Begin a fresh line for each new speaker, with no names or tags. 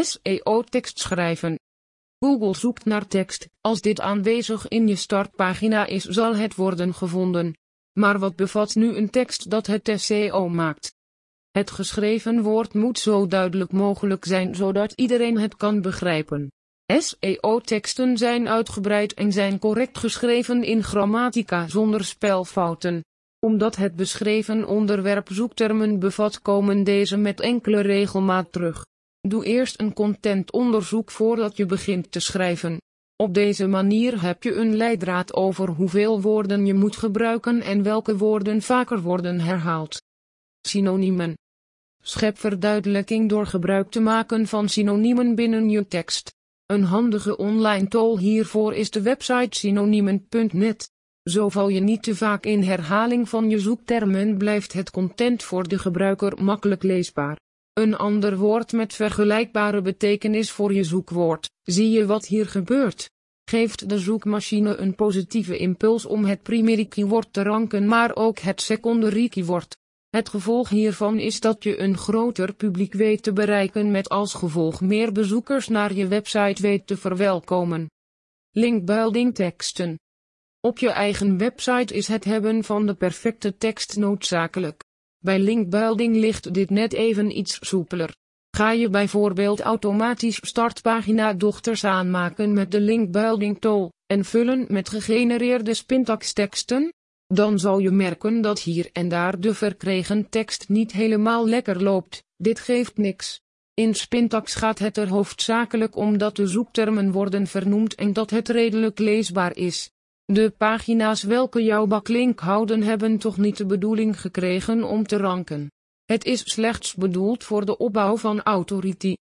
SEO-tekst schrijven. Google zoekt naar tekst. Als dit aanwezig in je startpagina is, zal het worden gevonden. Maar wat bevat nu een tekst dat het SEO maakt? Het geschreven woord moet zo duidelijk mogelijk zijn zodat iedereen het kan begrijpen. SEO-teksten zijn uitgebreid en zijn correct geschreven in grammatica zonder spelfouten. Omdat het beschreven onderwerp zoektermen bevat komen deze met enkele regelmaat terug. Doe eerst een contentonderzoek voordat je begint te schrijven. Op deze manier heb je een leidraad over hoeveel woorden je moet gebruiken en welke woorden vaker worden herhaald. Synoniemen. Schep verduidelijking door gebruik te maken van synoniemen binnen je tekst. Een handige online tool hiervoor is de website synoniemen.net. Zo val je niet te vaak in herhaling van je zoektermen blijft het content voor de gebruiker makkelijk leesbaar. Een ander woord met vergelijkbare betekenis voor je zoekwoord. Zie je wat hier gebeurt? Geeft de zoekmachine een positieve impuls om het primaire keyword te ranken maar ook het secondary keyword. Het gevolg hiervan is dat je een groter publiek weet te bereiken met als gevolg meer bezoekers naar je website weet te verwelkomen. Linkbuilding teksten. Op je eigen website is het hebben van de perfecte tekst noodzakelijk. Bij linkbuilding ligt dit net even iets soepeler. Ga je bijvoorbeeld automatisch startpagina dochters aanmaken met de linkbuilding tool en vullen met gegenereerde teksten? Dan zal je merken dat hier en daar de verkregen tekst niet helemaal lekker loopt. Dit geeft niks. In Spintax gaat het er hoofdzakelijk om dat de zoektermen worden vernoemd en dat het redelijk leesbaar is. De pagina's welke jouw backlink houden hebben toch niet de bedoeling gekregen om te ranken. Het is slechts bedoeld voor de opbouw van authority.